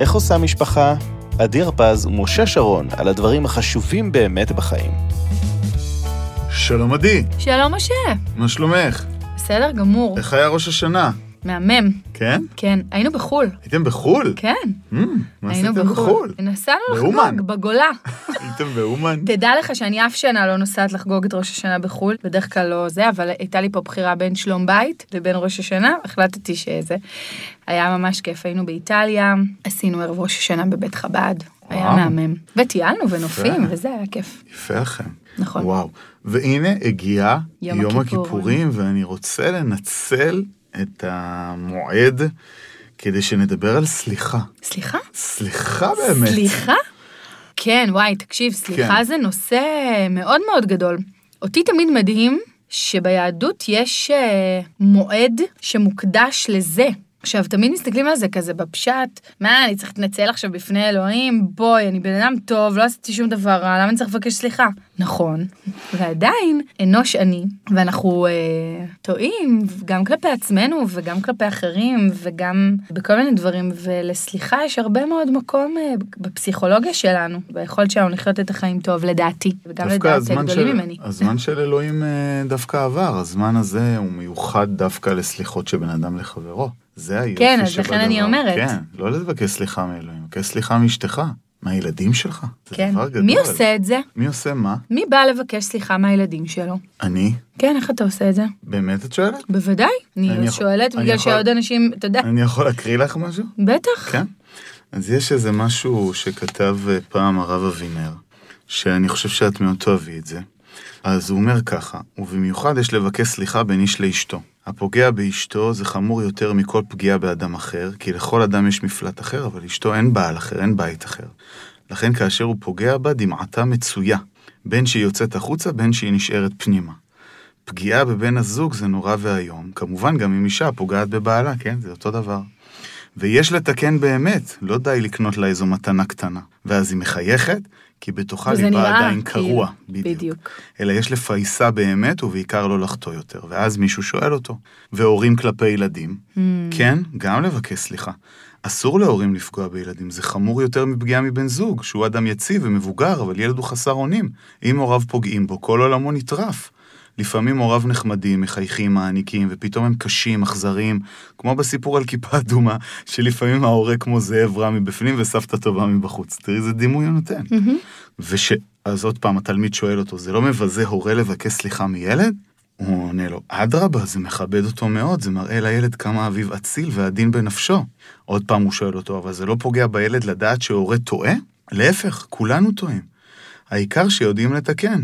איך עושה משפחה? עדי הרפז ומשה שרון על הדברים החשובים באמת בחיים. שלום עדי, שלום משה. מה שלומך? בסדר גמור. איך היה ראש השנה? מהמם. כן? כן, היינו בחו"ל. הייתם בחו"ל? כן, Mm, מה עשיתם בחו"ל? נסענו. לחגוג בגולה. הייתם באומן? תדע לך שאני אף שנה לא נוסעת לחגוג את ראש השנה בחו"ל, בדרך כלל לא זה, אבל הייתה לי פה בחירה בין שלום בית לבין ראש השנה, החלטתי שזה. היה ממש כיף, היינו באיטליה, עשינו ערב ראש השנה בבית חב"ד, היה. מהמם. וטיילנו ונופים. וזה היה כיף. יפה לכם. נכון. וואו. והנה הגיע יום יום הכיפורים. הכיפורים, ואני רוצה לנצל את המועד כדי שנדבר על סליחה. סליחה? סליחה באמת. סליחה? כן, וואי, תקשיב, סליחה כן. זה נושא מאוד מאוד גדול. אותי תמיד מדהים שביהדות יש אה, מועד שמוקדש לזה. עכשיו, תמיד מסתכלים על זה כזה בפשט, מה, אני צריך להתנצל עכשיו בפני אלוהים? בואי, אני בן אדם טוב, לא עשיתי שום דבר רע, למה אני צריך לבקש סליחה? נכון, ועדיין, אנוש אני, ואנחנו אה, טועים גם כלפי עצמנו וגם כלפי אחרים וגם בכל מיני דברים, ולסליחה יש הרבה מאוד מקום אה, בפסיכולוגיה שלנו, ביכולת שלנו לחיות את החיים טוב, לדעתי, וגם לדעת גדולים של- ממני. הזמן של אלוהים אה, דווקא עבר, הזמן הזה הוא מיוחד דווקא לסליחות שבין אדם לחברו. זה היופי כן, אז שבדבר. לכן אני אומרת. כן, לא לבקש סליחה מאלוהים, לבקש סליחה מאשתך, מהילדים שלך. זה כן. דבר גדול. מי עושה את זה? מי עושה מה? מי בא לבקש סליחה מהילדים שלו? אני? כן, איך אתה עושה את זה? באמת את שואלת? בוודאי. אני אני שואלת אני בגלל יכול- שעוד אנשים, אתה יודע, אני יכול להקריא לך משהו? בטח. כן. אז יש איזה משהו שכתב אה, פעם הרב אבינר, שאני חושב שאת מאוד תאהבי את זה. אז הוא אומר ככה, ובמיוחד יש לבקש סליחה בין איש לאשתו. הפוגע באשתו זה חמור יותר מכל פגיעה באדם אחר, כי לכל אדם יש מפלט אחר, אבל אשתו אין בעל אחר, אין בית אחר. לכן כאשר הוא פוגע בה, דמעתה מצויה, בין שהיא יוצאת החוצה, בין שהיא נשארת פנימה. פגיעה בבן הזוג זה נורא ואיום, כמובן גם אם אישה פוגעת בבעלה, כן? זה אותו דבר. ויש לתקן באמת, לא די לקנות לה איזו מתנה קטנה. ואז היא מחייכת, כי בתוכה ליבה עדיין כאילו, קרוע. בדיוק. בדיוק. אלא יש לפייסה באמת, ובעיקר לא לחטוא יותר. ואז מישהו שואל אותו. והורים כלפי ילדים, Hmm. כן, גם לבקש סליחה. אסור להורים לפגוע בילדים, זה חמור יותר מפגיעה מבן זוג, שהוא אדם יציב ומבוגר, אבל ילד הוא חסר אונים. אם הוריו פוגעים בו, כל עולמו נטרף. לפעמים הוריו נחמדים, מחייכים, מעניקים, ופתאום הם קשים, אכזריים, כמו בסיפור על כיפה אדומה, שלפעמים ההורה כמו זאב רע מבפנים וסבתא טובה מבחוץ. תראי איזה דימוי הוא נותן. וש... אז עוד פעם, התלמיד שואל אותו, זה לא מבזה הורה לבקש סליחה מילד? הוא עונה לו, אדרבה, זה מכבד אותו מאוד, זה מראה לילד כמה אביו אציל ועדין בנפשו. עוד פעם הוא שואל אותו, אבל זה לא פוגע בילד לדעת שהורה טועה? להפך, כולנו טועים. העיקר שיודעים לתקן.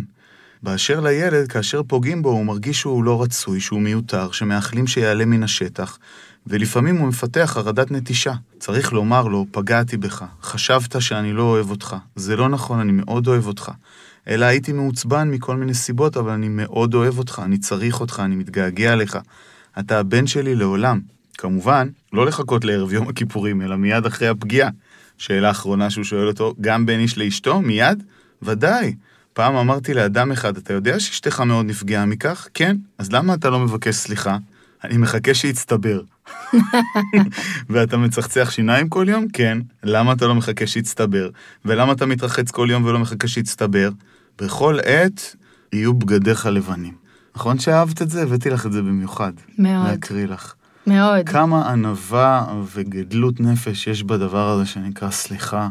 באשר לילד, כאשר פוגעים בו, הוא מרגיש שהוא לא רצוי, שהוא מיותר, שמאחלים שיעלה מן השטח, ולפעמים הוא מפתח חרדת נטישה. צריך לומר לו, פגעתי בך, חשבת שאני לא אוהב אותך. זה לא נכון, אני מאוד אוהב אותך. אלא הייתי מעוצבן מכל מיני סיבות, אבל אני מאוד אוהב אותך, אני צריך אותך, אני מתגעגע אליך. אתה הבן שלי לעולם. כמובן, לא לחכות לערב יום הכיפורים, אלא מיד אחרי הפגיעה. שאלה אחרונה שהוא שואל אותו, גם בין איש לאשתו? מיד? ודאי. פעם אמרתי לאדם אחד, אתה יודע שאשתך מאוד נפגעה מכך? כן. אז למה אתה לא מבקש סליחה? אני מחכה שיצטבר. ואתה מצחצח שיניים כל יום? כן. למה אתה לא מחכה שיצטבר? ולמה אתה מתרחץ כל יום ולא מחכה שיצטבר? בכל עת יהיו בגדיך לבנים. נכון שאהבת את זה? הבאתי לך את זה במיוחד. מאוד. להקריא לך. מאוד. כמה ענווה וגדלות נפש יש בדבר הזה שנקרא סליחה.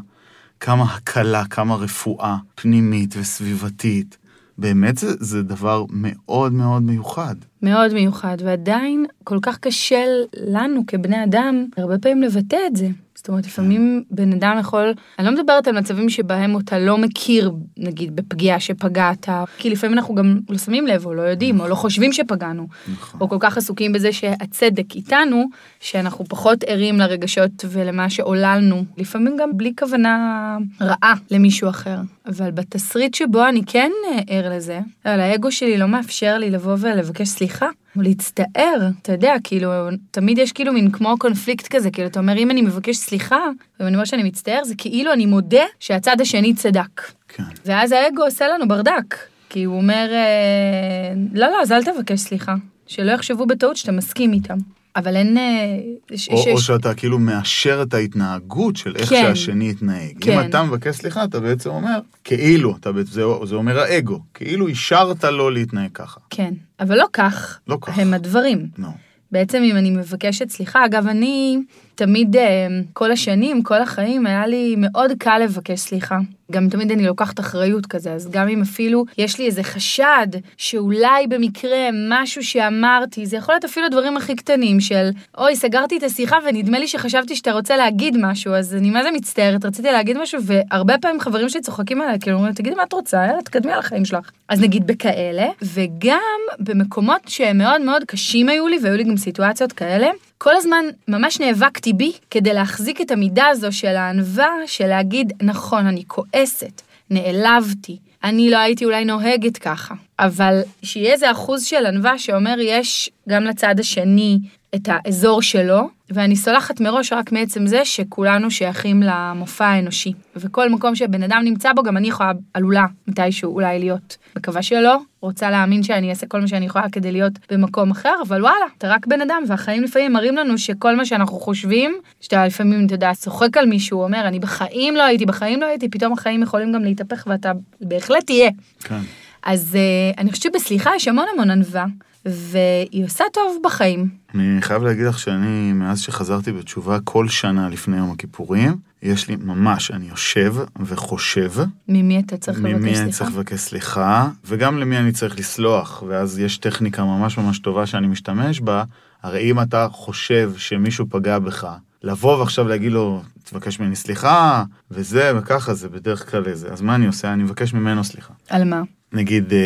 כמה הקלה, כמה רפואה פנימית וסביבתית. באמת זה, זה דבר מאוד מאוד מיוחד. מאוד מיוחד, ועדיין כל כך קשה לנו כבני אדם הרבה פעמים לבטא את זה. זאת אומרת, לפעמים בן אדם יכול, אני לא מדברת על מצבים שבהם אתה לא מכיר, נגיד, בפגיעה שפגעת, כי לפעמים אנחנו גם לא שמים לב, או לא יודעים, או לא חושבים שפגענו, נכון. או כל כך עסוקים בזה שהצדק איתנו, שאנחנו פחות ערים לרגשות ולמה שעוללנו, לפעמים גם בלי כוונה רעה למישהו אחר. אבל בתסריט שבו אני כן אה, ער לזה, אבל האגו שלי לא מאפשר לי לבוא ולבקש סליחה. או להצטער, אתה יודע, כאילו, תמיד יש כאילו מין כמו קונפליקט כזה, כאילו, אתה אומר, אם אני מבקש סליחה, ואני אומר שאני מצטער, זה כאילו אני מודה שהצד השני צדק. כן. ואז האגו עושה לנו ברדק, כי הוא אומר, אה, לא, לא, אז אל תבקש סליחה, שלא יחשבו בטעות שאתה מסכים איתם. אבל אין... אה, ש- או, ש- או שאתה כאילו מאשר את ההתנהגות של איך כן. שהשני יתנהג. כן. אם אתה מבקש סליחה, אתה בעצם אומר, כאילו, אתה, זה, זה אומר האגו, כאילו אישרת לו להתנהג ככה. כן, אבל לא כך לא כך. הם הדברים. נו. בעצם אם אני מבקשת סליחה, אגב, אני תמיד, אה, כל השנים, כל החיים, היה לי מאוד קל לבקש סליחה. גם תמיד אני לוקחת אחריות כזה, אז גם אם אפילו יש לי איזה חשד שאולי במקרה משהו שאמרתי, זה יכול להיות אפילו דברים הכי קטנים של, אוי, סגרתי את השיחה ונדמה לי שחשבתי שאתה רוצה להגיד משהו, אז אני מה זה מצטערת, רציתי להגיד משהו, והרבה פעמים חברים שלי צוחקים עליי, כאילו אומרים, תגידי מה את רוצה, יאללה, תקדמי על החיים שלך. אז נגיד בכאלה, וגם במקומות שהם מאוד מאוד קשים היו לי, והיו לי גם סיטואציות כאלה, כל הזמן ממש נאבקתי בי כדי להחזיק את המידה הזו של הענווה, של להגיד, נכון, אני כועסת, נעלבתי, אני לא הייתי אולי נוהגת ככה, אבל שיהיה איזה אחוז של ענווה שאומר, יש גם לצד השני את האזור שלו, ואני סולחת מראש רק מעצם זה שכולנו שייכים למופע האנושי. וכל מקום שבן אדם נמצא בו, גם אני יכולה, עלולה מתישהו אולי להיות. מקווה שלא, רוצה להאמין שאני אעשה כל מה שאני יכולה כדי להיות במקום אחר, אבל וואלה, אתה רק בן אדם, והחיים לפעמים מראים לנו שכל מה שאנחנו חושבים, שאתה לפעמים, אתה יודע, צוחק על מישהו, אומר, אני בחיים לא הייתי, בחיים לא הייתי, פתאום החיים יכולים גם להתהפך ואתה בהחלט תהיה. כן. אז uh, אני חושבת שבסליחה יש המון המון ענווה, והיא עושה טוב בחיים. אני חייב להגיד לך שאני, מאז שחזרתי בתשובה כל שנה לפני יום הכיפורים, יש לי ממש, אני יושב וחושב, ממי אתה צריך לבקש ממי אני סליחה? צריך לבקש סליחה, וגם למי אני צריך לסלוח, ואז יש טכניקה ממש ממש טובה שאני משתמש בה, הרי אם אתה חושב שמישהו פגע בך, לבוא ועכשיו להגיד לו, תבקש ממני סליחה, וזה וככה, זה בדרך כלל איזה, אז מה אני עושה? אני מבקש ממנו סליחה. על מה? נגיד אה,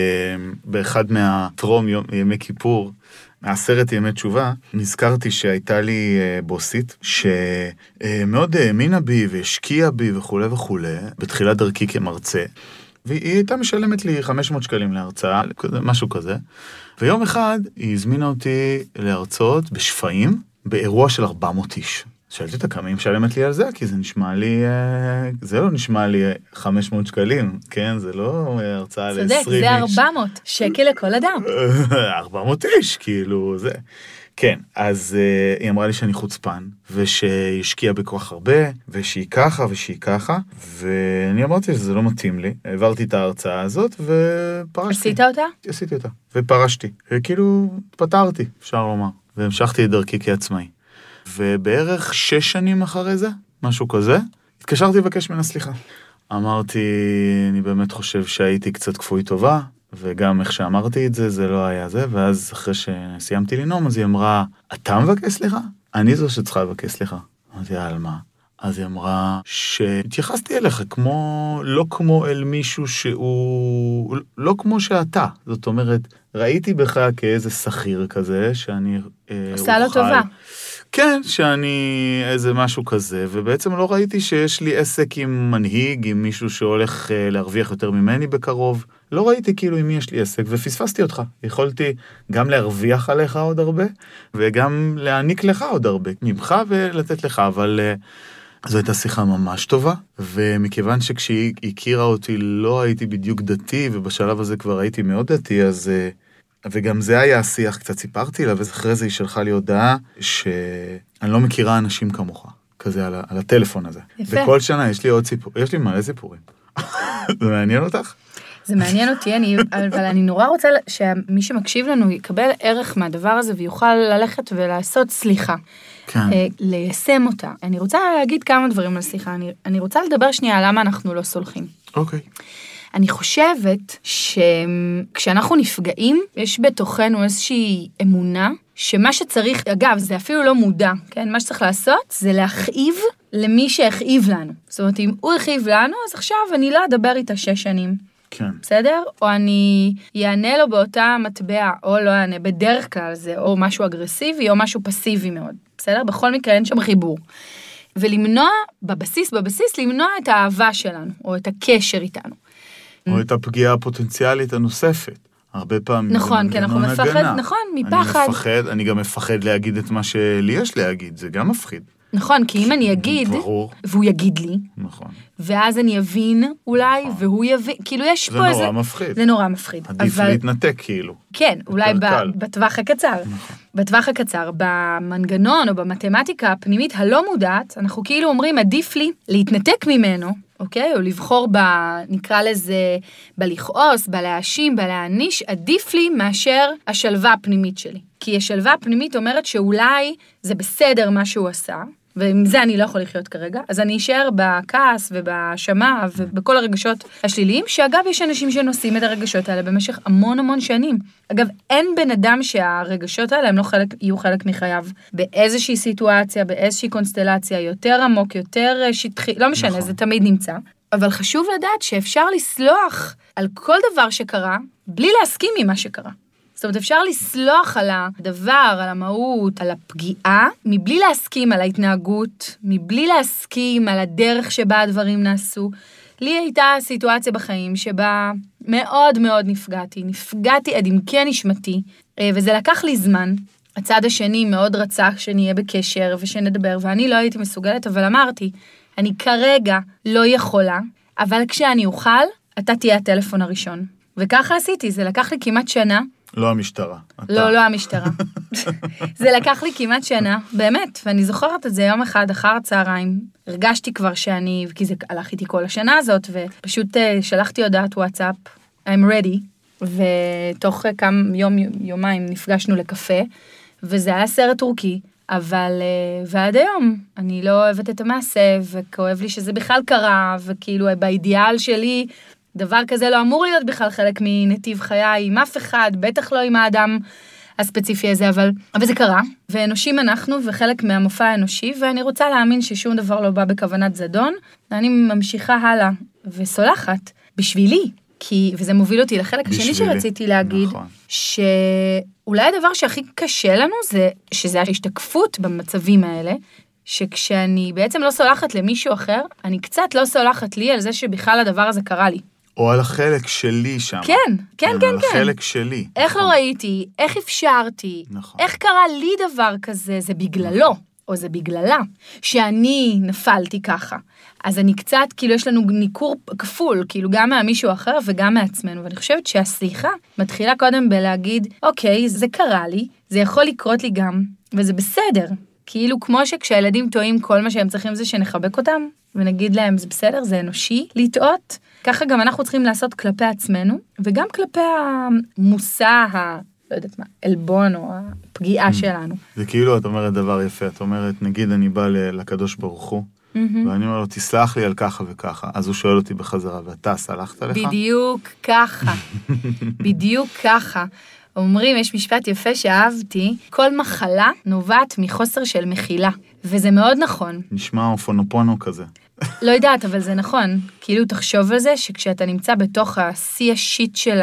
באחד מהטרום ימי כיפור, מעשרת ימי תשובה, נזכרתי שהייתה לי אה, בוסית שמאוד האמינה בי והשקיעה בי וכולי וכולי, בתחילת דרכי כמרצה. והיא הייתה משלמת לי 500 שקלים להרצאה, משהו כזה. ויום אחד היא הזמינה אותי להרצות בשפיים, באירוע של 400 איש. שאלתי אותה כמה היא משלמת לי על זה, כי זה נשמע לי, אה, זה לא נשמע לי אה, 500 שקלים, כן? זה לא אה, הרצאה ל-20 איש. צודק, זה 400 שקל לכל אדם. 400 איש, כאילו, זה. כן, אז uh, היא אמרה לי שאני חוצפן, ושהיא השקיעה בכוח הרבה, ושהיא ככה ושהיא ככה, ואני אמרתי שזה לא מתאים לי. העברתי את ההרצאה הזאת, ופרשתי. עשית אותה? עשיתי אותה, ופרשתי. וכאילו, התפטרתי, אפשר לומר. והמשכתי את דרכי כעצמאי. ובערך שש שנים אחרי זה, משהו כזה, התקשרתי לבקש ממנה סליחה. אמרתי, אני באמת חושב שהייתי קצת כפוי טובה, וגם איך שאמרתי את זה, זה לא היה זה, ואז אחרי שסיימתי לנאום, אז היא אמרה, אתה מבקש סליחה? אני זו שצריכה לבקש סליחה. אמרתי, על מה? אז היא אמרה שהתייחסתי אליך כמו, לא כמו אל מישהו שהוא, לא כמו שאתה. זאת אומרת, ראיתי בך כאיזה שכיר כזה, שאני אה, עושה לו אוכל- טובה. כן, שאני איזה משהו כזה, ובעצם לא ראיתי שיש לי עסק עם מנהיג, עם מישהו שהולך אה, להרוויח יותר ממני בקרוב. לא ראיתי כאילו עם מי יש לי עסק, ופספסתי אותך. יכולתי גם להרוויח עליך עוד הרבה, וגם להעניק לך עוד הרבה, ממך ולתת לך, אבל... אה, זו הייתה שיחה ממש טובה, ומכיוון שכשהיא הכירה אותי לא הייתי בדיוק דתי, ובשלב הזה כבר הייתי מאוד דתי, אז... אה, וגם זה היה השיח, קצת סיפרתי לה, ואחרי זה היא שלחה לי הודעה שאני לא מכירה אנשים כמוך, כזה על, על הטלפון הזה. יפה. וכל שנה יש לי עוד סיפור, יש לי מלא סיפורים. זה מעניין אותך? זה מעניין אותי, אני, אבל אני נורא רוצה שמי שמקשיב לנו יקבל ערך מהדבר הזה ויוכל ללכת ולעשות סליחה. כן. אה, ליישם אותה. אני רוצה להגיד כמה דברים על סליחה. אני, אני רוצה לדבר שנייה למה אנחנו לא סולחים. אוקיי. אני חושבת שכשאנחנו נפגעים, יש בתוכנו איזושהי אמונה שמה שצריך, אגב, זה אפילו לא מודע, כן? מה שצריך לעשות זה להכאיב למי שהכאיב לנו. זאת אומרת, אם הוא הכאיב לנו, אז עכשיו אני לא אדבר איתה שש שנים. כן. בסדר? או אני אענה לו באותה מטבע, או לא אענה, בדרך כלל זה או משהו אגרסיבי או משהו פסיבי מאוד, בסדר? בכל מקרה אין שם חיבור. ולמנוע, בבסיס, בבסיס, למנוע את האהבה שלנו, או את הקשר איתנו. או את הפגיעה הפוטנציאלית הנוספת. הרבה פעמים זה נכון, כי אנחנו מנגנון מפחד, הגנה. נכון, מפחד. אני מפחד, אני גם מפחד להגיד את מה שלי יש להגיד, זה גם מפחיד. נכון, כי אם אני אגיד, ברור, והוא יגיד לי, נכון. ואז אני אבין אולי, והוא יבין, כאילו יש זה פה איזה... נורא מפחיד. זה נורא מפחיד. עדיף אבל- להתנתק כאילו. כן, אולי ב-. בטווח הקצר. נכון. בטווח הקצר, במנגנון או במתמטיקה הפנימית הלא מודעת, אנחנו כאילו אומרים, עדיף לי להתנתק ממנו, אוקיי? או לבחור ב... נקרא לזה, בלכעוס, בלהאשים, בלהעניש, עדיף לי מאשר השלווה הפנימית שלי. כי השלווה הפנימית אומרת שאולי זה בסדר מה שהוא עשה, ועם זה אני לא יכול לחיות כרגע, אז אני אשאר בכעס ובהאשמה ובכל הרגשות השליליים, שאגב, יש אנשים שנושאים את הרגשות האלה במשך המון המון שנים. אגב, אין בן אדם שהרגשות האלה הם לא חלק, יהיו חלק מחייו באיזושהי סיטואציה, באיזושהי קונסטלציה, יותר עמוק, יותר אה, שטחי, לא משנה, נכון. זה תמיד נמצא. אבל חשוב לדעת שאפשר לסלוח על כל דבר שקרה, בלי להסכים עם מה שקרה. זאת אומרת, אפשר לסלוח על הדבר, על המהות, על הפגיעה, מבלי להסכים על ההתנהגות, מבלי להסכים על הדרך שבה הדברים נעשו. לי הייתה סיטואציה בחיים שבה מאוד מאוד נפגעתי, נפגעתי עד עמקי נשמתי, אה, וזה לקח לי זמן. הצד השני מאוד רצה שנהיה בקשר ושנדבר, ואני לא הייתי מסוגלת, אבל אמרתי, אני כרגע לא יכולה, אבל כשאני אוכל, אתה תהיה הטלפון הראשון. וככה עשיתי, זה לקח לי כמעט שנה, לא המשטרה. אתה. לא, לא המשטרה. זה לקח לי כמעט שנה, באמת, ואני זוכרת את זה יום אחד אחר הצהריים. הרגשתי כבר שאני, כי זה הלך איתי כל השנה הזאת, ופשוט אה, שלחתי הודעת וואטסאפ, I'm ready, ותוך אה, כמה יום, יומיים נפגשנו לקפה, וזה היה סרט טורקי. אבל, אה, ועד היום, אני לא אוהבת את המעשה, וכואב לי שזה בכלל קרה, וכאילו באידיאל שלי, דבר כזה לא אמור להיות בכלל חלק מנתיב חיי עם אף אחד, בטח לא עם האדם הספציפי הזה, אבל, אבל זה קרה, ואנושים אנחנו וחלק מהמופע האנושי, ואני רוצה להאמין ששום דבר לא בא בכוונת זדון, ואני ממשיכה הלאה וסולחת בשבילי, כי, וזה מוביל אותי לחלק השני בשבילי, שרציתי להגיד, נכון. שאולי הדבר שהכי קשה לנו זה, שזה ההשתקפות במצבים האלה, שכשאני בעצם לא סולחת למישהו אחר, אני קצת לא סולחת לי על זה שבכלל הדבר הזה קרה לי. או על החלק שלי שם. כן, כן, כן, על כן. החלק שלי. איך לא נכון. ראיתי, איך אפשרתי, נכון. איך קרה לי דבר כזה, זה בגללו, או זה בגללה, שאני נפלתי ככה. אז אני קצת, כאילו יש לנו ניכור כפול, כאילו גם מהמישהו אחר וגם מעצמנו, ואני חושבת שהסליחה מתחילה קודם בלהגיד, אוקיי, זה קרה לי, זה יכול לקרות לי גם, וזה בסדר. כאילו כמו שכשהילדים טועים, כל מה שהם צריכים זה שנחבק אותם, ונגיד להם, זה בסדר, זה אנושי לטעות, ככה גם אנחנו צריכים לעשות כלפי עצמנו, וגם כלפי המושא ה... לא יודעת מה, עלבון או הפגיעה שלנו. זה כאילו את אומרת דבר יפה, את אומרת, נגיד אני בא לקדוש ברוך הוא, ואני אומר לו, תסלח לי על ככה וככה, אז הוא שואל אותי בחזרה, ואתה סלחת לך? בדיוק ככה, בדיוק ככה. אומרים, יש משפט יפה שאהבתי, כל מחלה נובעת מחוסר של מחילה, וזה מאוד נכון. נשמע אופונופונו כזה. לא יודעת, אבל זה נכון. כאילו, תחשוב על זה שכשאתה נמצא בתוך השיא השיט של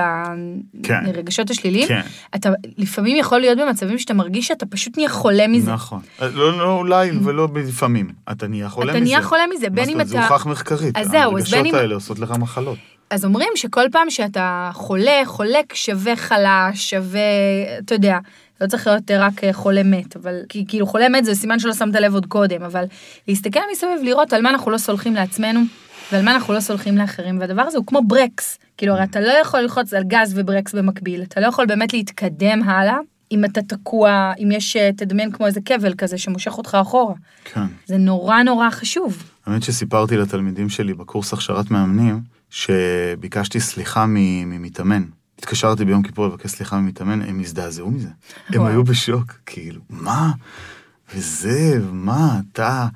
כן. הרגשות השליליים, כן. אתה לפעמים יכול להיות במצבים שאתה מרגיש שאתה פשוט נהיה חולה מזה. נכון. לא, לא אולי ולא לפעמים. אתה נהיה חולה אתה מזה. נהיה חולה מזה, בין אם אומרת? זה אתה- הוכח מחקרית. אז זהו, אז בין הרגשות אם- האלה עושות לך מחלות. אז אומרים שכל פעם שאתה חולה, חולק שווה חלש, שווה, אתה יודע, לא צריך להיות רק אה, חולה מת, אבל כי- כאילו חולה מת זה סימן שלא שמת לב עוד קודם, אבל להסתכל מסביב, לראות על מה אנחנו לא סולחים לעצמנו, ועל מה אנחנו לא סולחים לאחרים, והדבר הזה הוא כמו ברקס, כאילו הרי אתה לא יכול ללחוץ על גז וברקס במקביל, אתה לא יכול באמת להתקדם הלאה. אם אתה תקוע, אם יש, אה, תדמיין כמו איזה כבל כזה שמושך אותך אחורה. כן. זה נורא נורא חשוב. האמת שסיפרתי לתלמידים שלי בקורס הכשרת מאמנים, שביקשתי סליחה ממתאמן. התקשרתי ביום כיפור לבקש סליחה ממתאמן, הם הזדעזעו מזה. הם. היו בשוק, כאילו, מה? וזה, מה, אתה...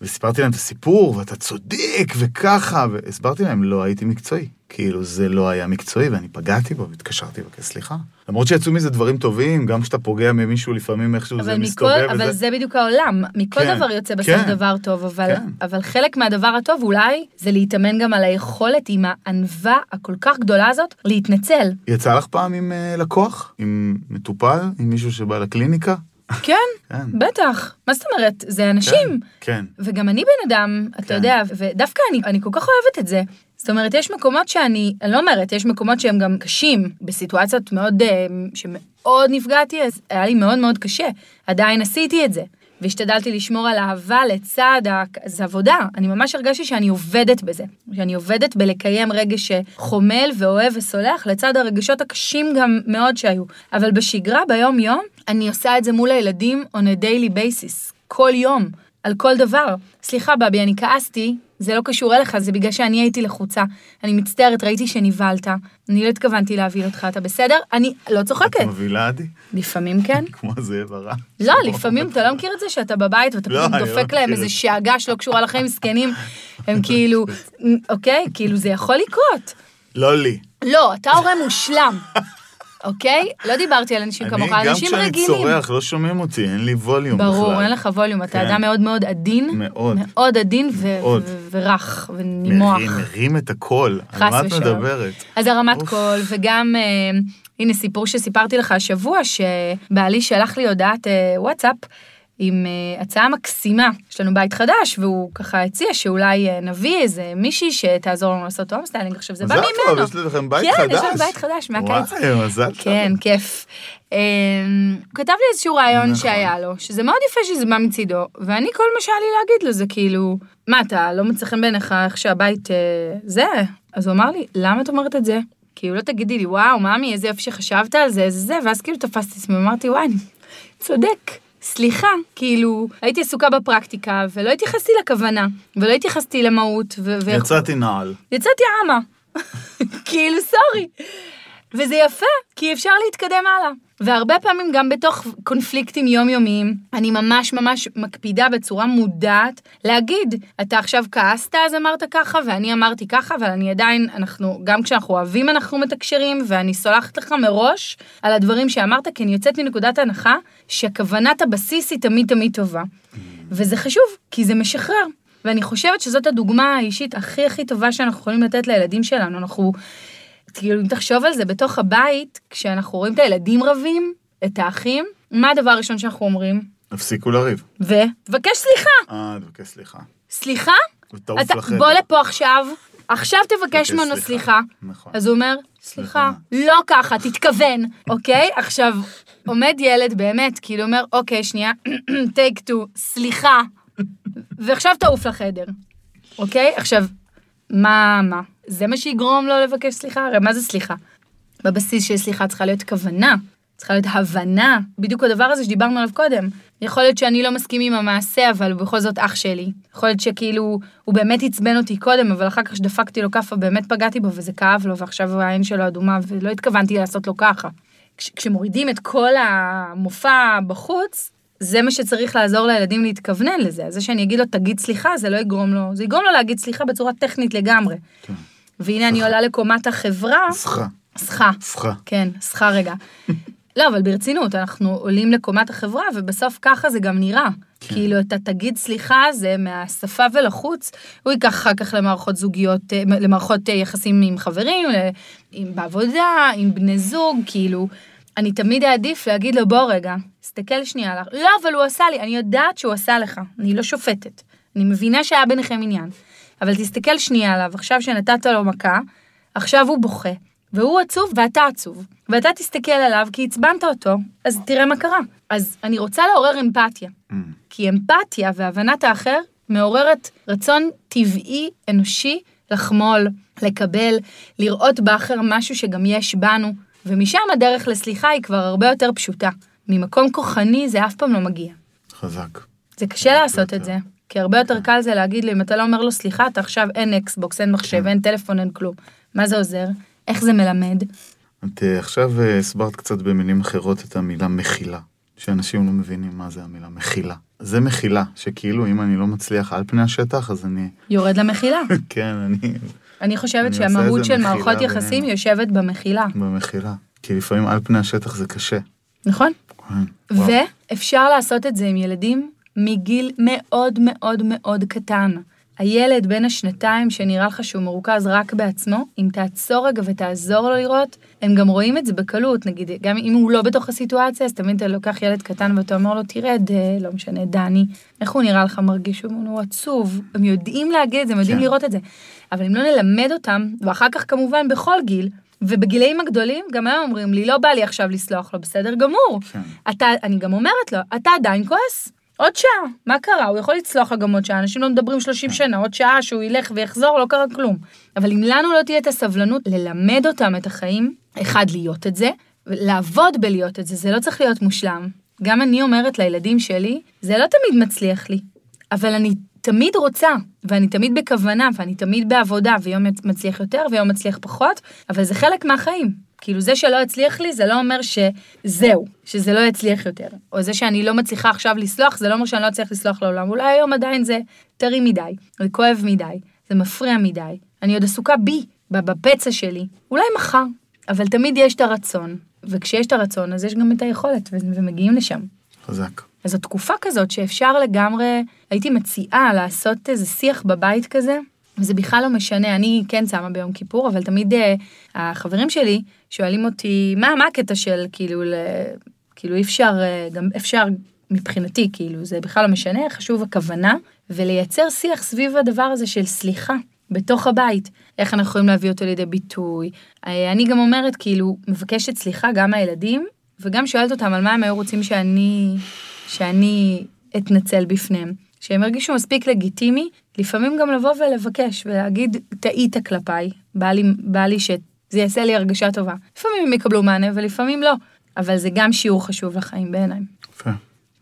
וסיפרתי להם את הסיפור, ואתה צודק, וככה, והסברתי להם, לא הייתי מקצועי. כאילו, זה לא היה מקצועי, ואני פגעתי בו, והתקשרתי לבקש סליחה. למרות שיצאו מזה דברים טובים, גם כשאתה פוגע ממישהו, לפעמים איכשהו זה מכל, מסתובב. אבל וזה... זה בדיוק העולם, מכל כן, דבר יוצא בסוף כן, דבר טוב, אבל, כן. אבל חלק מהדבר הטוב אולי זה להתאמן גם על היכולת עם הענווה הכל כך גדולה הזאת להתנצל. יצא לך פעם עם אה, לקוח? עם מטופל? עם מישהו שבא לקליניקה? כן, כן. בטח, מה זאת אומרת? זה אנשים. כן. וגם אני בן אדם, אתה כן. יודע, ודווקא אני, אני כל כך אוהבת את זה. זאת אומרת, יש מקומות שאני, אני לא אומרת, יש מקומות שהם גם קשים, בסיטואציות מאוד, אה, שמאוד נפגעתי, אז היה לי מאוד מאוד קשה. עדיין עשיתי את זה. והשתדלתי לשמור על אהבה לצד, ה... זה עבודה. אני ממש הרגשתי שאני עובדת בזה. שאני עובדת בלקיים רגש שחומל ואוהב וסולח, לצד הרגשות הקשים גם מאוד שהיו. אבל בשגרה, ביום-יום, אני עושה את זה מול הילדים on a daily basis. כל יום, על כל דבר. סליחה, בבי, אני כעסתי, זה לא קשור אליך, זה בגלל שאני הייתי לחוצה. אני מצטערת, ראיתי שנבהלת. אני לא התכוונתי להבהיל אותך, אתה בסדר? אני לא צוחקת. את מבהילה עדי? לפעמים כן. כמו זאב הרע. לא, לפעמים אתה לא מכיר את זה שאתה בבית ואתה לא, פתאום אני לא דופק להם איזה. שאגה שלא קשורה לחיים מסכנים. הם כאילו, אוקיי? כאילו זה יכול לקרות. לא לי. לא, אתה הורה מושלם, אוקיי? לא דיברתי על אנשים אני, כמוך, גם אנשים כשאני רגילים. צורח, לא שומעים אותי, אין לי ווליום בכלל. ברור, אין לך ווליום, אתה כן. אדם מאוד מאוד עדין. מאוד. מאוד עדין ורך ונימוח. מרים, את הקול. על מה את. מדברת? אז הרמת. קול, וגם, אה, הנה סיפור שסיפרתי לך השבוע, שבעלי שלח לי הודעת אה, וואטסאפ עם אה, הצעה מקסימה. יש לנו בית חדש, והוא ככה הציע שאולי אה, נביא איזה מישהי שתעזור לנו לעשות home styling. עכשיו, זה בא מזל ממנו. טוב, יש לכם בית כן, חדש. יש לנו בית חדש מהקיץ. וואי, מזל טוב. כן, כיף. הוא כתב לי איזשהו רעיון נכון. שהיה לו, שזה מאוד יפה שזה בא מצידו, ואני, כל מה שהיה לי להגיד לו זה כאילו, מה, אתה לא מצא חן בעיניך איך שהבית אה, זה? אז הוא אמר לי, למה את אומרת את זה? כאילו, לא תגידי לי, וואו, ממי, איזה יופי שחשבת על זה, איזה זה, ואז כאילו תפסתי את עצמי, אמרתי, וואי, צודק. סליחה, כאילו, הייתי עסוקה בפרקטיקה, ולא התייחסתי לכוונה, ולא התייחסתי למהות, ו... יצאתי נעל. יצאתי עמה. כאילו, סורי. וזה יפה, כי אפשר להתקדם הלאה. והרבה פעמים גם בתוך קונפליקטים יומיומיים, אני ממש ממש מקפידה בצורה מודעת להגיד, אתה עכשיו כעסת אז אמרת ככה, ואני אמרתי ככה, אבל אני עדיין, אנחנו, גם כשאנחנו אוהבים אנחנו מתקשרים, ואני סולחת לך מראש על הדברים שאמרת, כי אני יוצאת מנקודת הנחה שכוונת הבסיס היא תמיד תמיד טובה. וזה חשוב, כי זה משחרר. ואני חושבת שזאת הדוגמה האישית הכי הכי טובה שאנחנו יכולים לתת לילדים שלנו. אנחנו, כאילו, אם תחשוב על זה, בתוך הבית, כשאנחנו רואים את הילדים רבים, את האחים, מה הדבר הראשון שאנחנו אומרים? הפסיקו לריב. ו... תבקש סליחה. אה, תבקש סליחה. סליחה? לחדר. בוא לפה עכשיו, עכשיו תבקש ממנו סליחה. נכון. אז הוא אומר, סליחה. לא ככה, תתכוון, אוקיי? עכשיו, עומד ילד באמת, כאילו אומר, אוקיי, שנייה, טייק טו, סליחה, ועכשיו תעוף לחדר, אוקיי? עכשיו, מה, מה? זה מה שיגרום לו לבקש סליחה? הרי מה זה סליחה? בבסיס של סליחה צריכה להיות כוונה, צריכה להיות הבנה, בדיוק הדבר הזה שדיברנו עליו קודם. יכול להיות שאני לא מסכים עם המעשה, אבל הוא בכל זאת אח שלי. יכול להיות שכאילו, הוא באמת עצבן אותי קודם, אבל אחר כך שדפקתי לו כאפה, באמת פגעתי בו וזה כאב לו, ועכשיו העין שלו אדומה, ולא התכוונתי לעשות לו ככה. כש, כשמורידים את כל המופע בחוץ, זה מה שצריך לעזור לילדים להתכוונן לזה. זה שאני אגיד לו, תגיד סליחה, זה לא יגרום לו, זה יגרום לו להגיד סליחה בצורה טכנית לגמרי. כן. והנה אני עולה לקומת החברה, סליחה. סחה. סליחה. כן, סחה רגע. לא, אבל ברצינות, אנחנו עולים לקומת החברה, ובסוף ככה זה גם נראה. כן. כאילו, אתה תגיד סליחה, זה מהשפה ולחוץ, הוא ייקח אחר כך למערכות זוגיות, אה, למערכות אה, יחסים עם חברים, ל- עם בעבודה, עם בני זוג, כאילו, אני תמיד אעדיף להגיד לו, בוא רגע, תסתכל שנייה עליך. לא, אבל הוא עשה לי, אני יודעת שהוא עשה לך, אני לא שופטת. אני מבינה שהיה ביניכם עניין. אבל תסתכל שנייה עליו, עכשיו שנתת לו מכה, עכשיו הוא בוכה, והוא עצוב ואתה עצוב, ואתה תסתכל עליו כי עצבנת אותו, אז תראה מה קרה. אז אני רוצה לעורר אמפתיה, Mm. כי אמפתיה והבנת האחר מעוררת רצון טבעי, אנושי, לחמול, לקבל, לראות באחר משהו שגם יש בנו, ומשם הדרך לסליחה היא כבר הרבה יותר פשוטה. ממקום כוחני זה אף פעם לא מגיע. חזק. זה קשה לעשות. את זה, כי הרבה יותר קל זה להגיד לו, אם אתה לא אומר לו סליחה, אתה עכשיו אין אקסבוקס, אין מחשב, כן. אין טלפון, אין כלום. מה זה עוזר? איך זה מלמד? את אה, עכשיו אה, הסברת קצת במילים אחרות את המילה מחילה, שאנשים לא מבינים מה זה המילה מחילה. זה מחילה, שכאילו אם אני לא מצליח על פני השטח, אז אני, יורד למחילה. כן, אני אני חושבת שהמהות של מערכות יחסים. יושבת במחילה, במחילה. כי לפעמים על פני השטח זה קשה. נכון? כן. ואפשר לעשות את זה עם ילדים מגיל מאוד מאוד מאוד קטן. הילד בן השנתיים שנראה לך שהוא מרוכז רק בעצמו, אם תעצור רגע ותעזור לו לראות, הם גם רואים את זה בקלות, נגיד, גם אם הוא לא בתוך הסיטואציה, אז תמיד אתה לוקח ילד קטן ואתה אומר לו, תרד, אה, לא משנה, דני, איך הוא נראה לך מרגיש? הוא עצוב, הם יודעים להגיד את זה, הם יודעים כן. לראות את זה. אבל אם לא נלמד אותם, ואחר כך כמובן בכל גיל, ובגילאים הגדולים, גם הם אומרים לי, לא בא לי עכשיו לסלוח לו, בסדר גמור. כן. אתה, אני גם אומרת לו, אתה עדיין כועס? עוד שעה, מה קרה? הוא יכול לצלוח גם עוד שעה, אנשים לא מדברים 30 שנה, עוד שעה שהוא ילך ויחזור, לא קרה כלום. אבל אם לנו לא תהיה את הסבלנות ללמד אותם את החיים, אחד, להיות את זה, לעבוד בלהיות את זה, זה לא צריך להיות מושלם. גם אני אומרת לילדים שלי, זה לא תמיד מצליח לי, אבל אני תמיד רוצה, ואני תמיד בכוונה, ואני תמיד בעבודה, ויום מצליח יותר ויום מצליח פחות, אבל זה חלק מהחיים. כאילו זה שלא הצליח לי, זה לא אומר שזהו, שזה לא יצליח יותר. או זה שאני לא מצליחה עכשיו לסלוח, זה לא אומר שאני לא אצליח לסלוח לעולם. אולי היום עדיין זה טרי מדי, זה כואב מדי, זה מפריע מדי. אני עוד עסוקה בי, בפצע שלי. אולי מחר, אבל תמיד יש את הרצון. וכשיש את הרצון, אז יש גם את היכולת, ומגיעים לשם. חזק. אז זו תקופה כזאת שאפשר לגמרי, הייתי מציעה לעשות איזה שיח בבית כזה, וזה בכלל לא משנה, אני כן צמה ביום כיפור, אבל תמיד uh, החברים שלי שואלים אותי, מה, מה הקטע של כאילו, ל... כאילו אי אפשר, uh, גם אפשר מבחינתי, כאילו, זה בכלל לא משנה, חשוב הכוונה, ולייצר שיח סביב הדבר הזה של סליחה. בתוך הבית, איך אנחנו יכולים להביא אותו לידי ביטוי. אה, אני גם אומרת, כאילו, מבקשת סליחה גם מהילדים, וגם שואלת אותם על מה הם היו רוצים שאני, שאני אתנצל בפניהם. שהם הרגישו מספיק לגיטימי, לפעמים גם לבוא ולבקש ולהגיד, טעית כלפיי, בא לי, בא לי שזה יעשה לי הרגשה טובה. לפעמים הם יקבלו מענה ולפעמים לא, אבל זה גם שיעור חשוב לחיים בעיניי. יפה,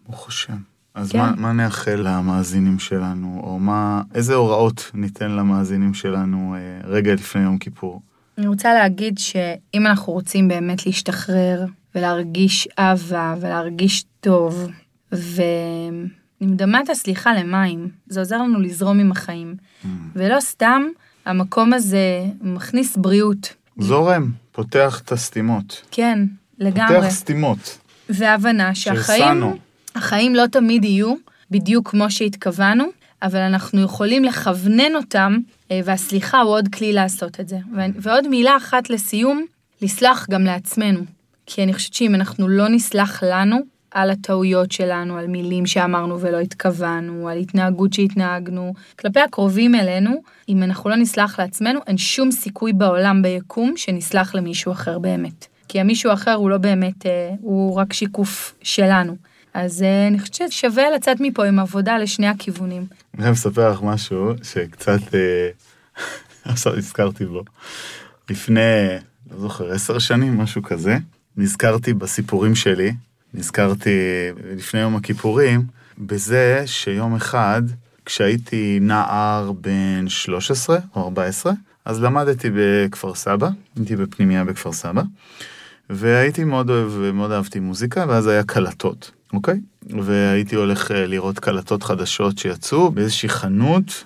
ברוך השם. אז כן. מה, מה נאחל למאזינים שלנו, או מה, איזה הוראות ניתן למאזינים שלנו אה, רגע לפני יום כיפור? אני רוצה להגיד שאם אנחנו רוצים באמת להשתחרר ולהרגיש אהבה ולהרגיש טוב, ו... אני מדמה את הסליחה למים, זה עוזר לנו לזרום עם החיים. ולא סתם, המקום הזה מכניס בריאות. זורם, פותח את הסתימות. כן, לגמרי. פותח סתימות. והבנה שהחיים, החיים לא תמיד יהיו בדיוק כמו שהתכוונו, אבל אנחנו יכולים לכוונן אותם, אה, והסליחה הוא עוד כלי לעשות את זה. ועוד מילה אחת לסיום, לסלח גם לעצמנו. כי אני חושבת שאם אנחנו לא נסלח לנו, על הטעויות שלנו, על מילים שאמרנו ולא התכוונו, על התנהגות שהתנהגנו. כלפי הקרובים אלינו, אם אנחנו לא נסלח לעצמנו, אין שום סיכוי בעולם ביקום שנסלח למישהו אחר באמת. כי המישהו האחר הוא לא באמת, אה, הוא רק שיקוף שלנו. אז אה, אני חושבת ששווה לצאת מפה עם עבודה לשני הכיוונים. אני חייב לספר לך משהו שקצת, אה, עכשיו נזכרתי בו. לפני, לא זוכר, עשר שנים, משהו כזה, נזכרתי בסיפורים שלי נזכרתי לפני יום הכיפורים, בזה שיום אחד, כשהייתי נער בן 13 או 14, אז למדתי בכפר סבא, הייתי בפנימייה בכפר סבא, והייתי מאוד אוהב, מאוד אהבתי מוזיקה, ואז היה קלטות, אוקיי? והייתי הולך אה, לראות קלטות חדשות שיצאו באיזושהי חנות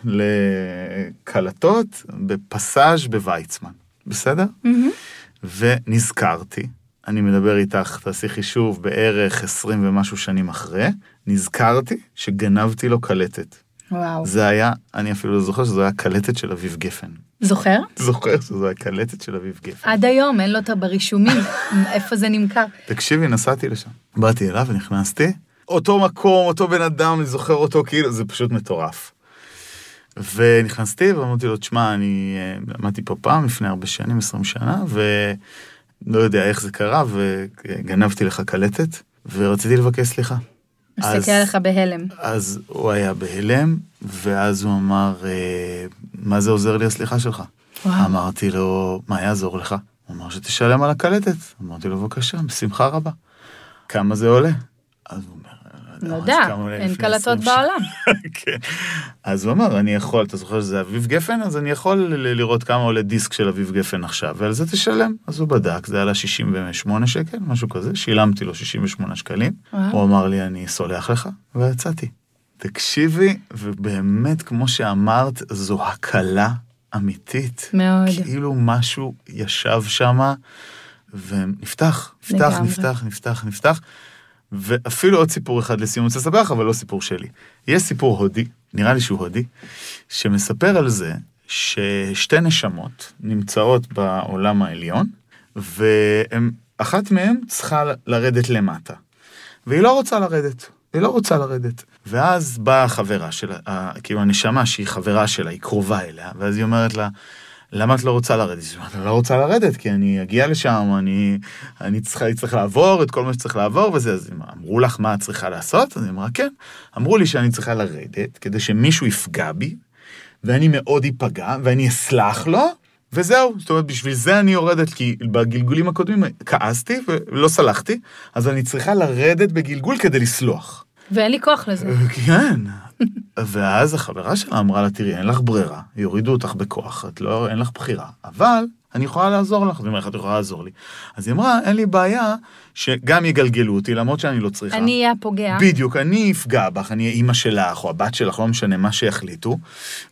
לקלטות בפסאז' בוויצמן, בסדר? Mm-hmm. ונזכרתי אני מדבר איתך, תעשי חישוב, בערך 20 ומשהו שנים אחרי, נזכרתי שגנבתי לו קלטת. וואו. זה היה, אני אפילו לא זוכר שזו היה קלטת של אביב גפן. זוכר? זוכר שזו היה קלטת של אביב גפן. עד היום, אין לו אותה ברישומים, איפה זה נמכר. תקשיבי, נסעתי לשם. באתי אליו ונכנסתי, אותו מקום, אותו בן אדם, אני זוכר אותו, כאילו, זה פשוט מטורף. ונכנסתי ואמרתי לו, תשמע, אני אה, למדתי פה פעם, לפני הרבה שנים, 20 שנה, ו... לא יודע איך זה קרה, וגנבתי לך קלטת, ורציתי לבקש סליחה. מסתכל עליך בהלם. אז הוא היה בהלם, ואז הוא אמר, אה, מה זה עוזר לי הסליחה שלך? וואו. אמרתי לו, מה יעזור לך? הוא אמר שתשלם על הקלטת. אמרתי לו, בבקשה, בשמחה רבה. כמה זה עולה? אז הוא יודע, אין קלטות בעולם. כן. אז הוא אמר, אני יכול, אתה זוכר שזה אביב גפן? אז אני יכול לראות כמה עולה דיסק של אביב גפן עכשיו, ועל זה תשלם. אז הוא בדק, זה עלה 68 שקל, משהו כזה, שילמתי לו 68 שקלים. הוא אמר לי, אני סולח לך, ויצאתי. תקשיבי, ובאמת, כמו שאמרת, זו הקלה אמיתית. מאוד. כאילו משהו ישב שמה, ונפתח, נפתח, נפתח, נפתח, נפתח. ואפילו עוד סיפור אחד לסיום, רוצה לספר לך, אבל לא סיפור שלי. יש סיפור הודי, נראה לי שהוא הודי, שמספר על זה ששתי נשמות נמצאות בעולם העליון, ואחת מהן צריכה לרדת למטה. והיא לא רוצה לרדת, היא לא רוצה לרדת. ואז באה החברה שלה, כאילו הנשמה שהיא חברה שלה, היא קרובה אליה, ואז היא אומרת לה, למה את לא רוצה לרדת? אני לא רוצה לרדת, כי אני אגיע לשם, אני, אני אני צריך לעבור את כל מה שצריך לעבור וזה, אז אמרו לך מה את צריכה לעשות? אז היא אמרה, כן. אמרו לי שאני צריכה לרדת, כדי שמישהו יפגע בי, ואני מאוד איפגע, ואני אסלח לו, וזהו. זאת אומרת, בשביל זה אני יורדת, כי בגלגולים הקודמים כעסתי ולא סלחתי, אז אני צריכה לרדת בגלגול כדי לסלוח. ואין לי כוח לזה. כן. ואז החברה שלה אמרה לה, תראי, אין לך ברירה, יורידו אותך בכוח, את לא, אין לך בחירה, אבל אני יכולה לעזור לך. אז היא אומרת, את יכולה לעזור לי. אז היא אמרה, אין לי בעיה שגם יגלגלו אותי, למרות שאני לא צריכה. אני אהיה הפוגע. בדיוק, אני אפגע בך, אני אהיה אימא שלך, או הבת שלך, לא משנה, מה שיחליטו.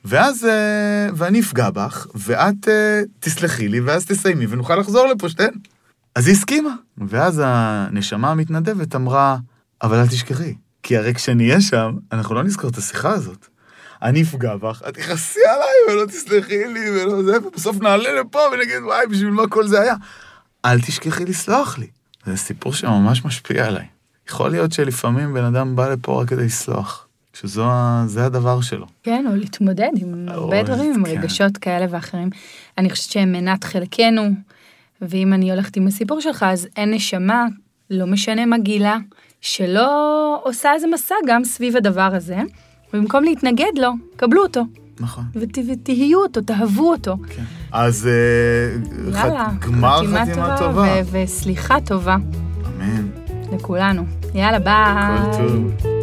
ואז, אה, ואני אפגע בך, ואת אה, תסלחי לי, ואז תסיימי, ונוכל לחזור לפה שתיהן. אז היא הסכימה. ואז הנשמה המתנדבת אמרה, אבל אל תשכחי, כי הרי כשאני אהיה שם, אנחנו לא נזכור את השיחה הזאת. אני אפגע בך, את תכעסי עליי ולא תסלחי לי ולא זה, ובסוף נעלה לפה ונגיד, וואי, בשביל מה כל זה היה? אל תשכחי לסלוח לי. זה סיפור שממש משפיע עליי. יכול להיות שלפעמים בן אדם בא לפה רק כדי לסלוח, שזה הדבר שלו. כן, או להתמודד עם הרבה דברים, עם כן. רגשות כאלה ואחרים. אני חושבת שהם מנת חלקנו, ואם אני הולכת עם הסיפור שלך, אז אין נשמה, לא משנה מה גילה, שלא עושה איזה מסע גם סביב הדבר הזה, ובמקום להתנגד לו, קבלו אותו, נכון. ות, ותהיו אותו, תאהבו אותו. כן. אז אה, יאללה, ח- גמר חתימה טובה. ו- וסליחה טובה אמן. לכולנו. יאללה, ביי. כל טוב.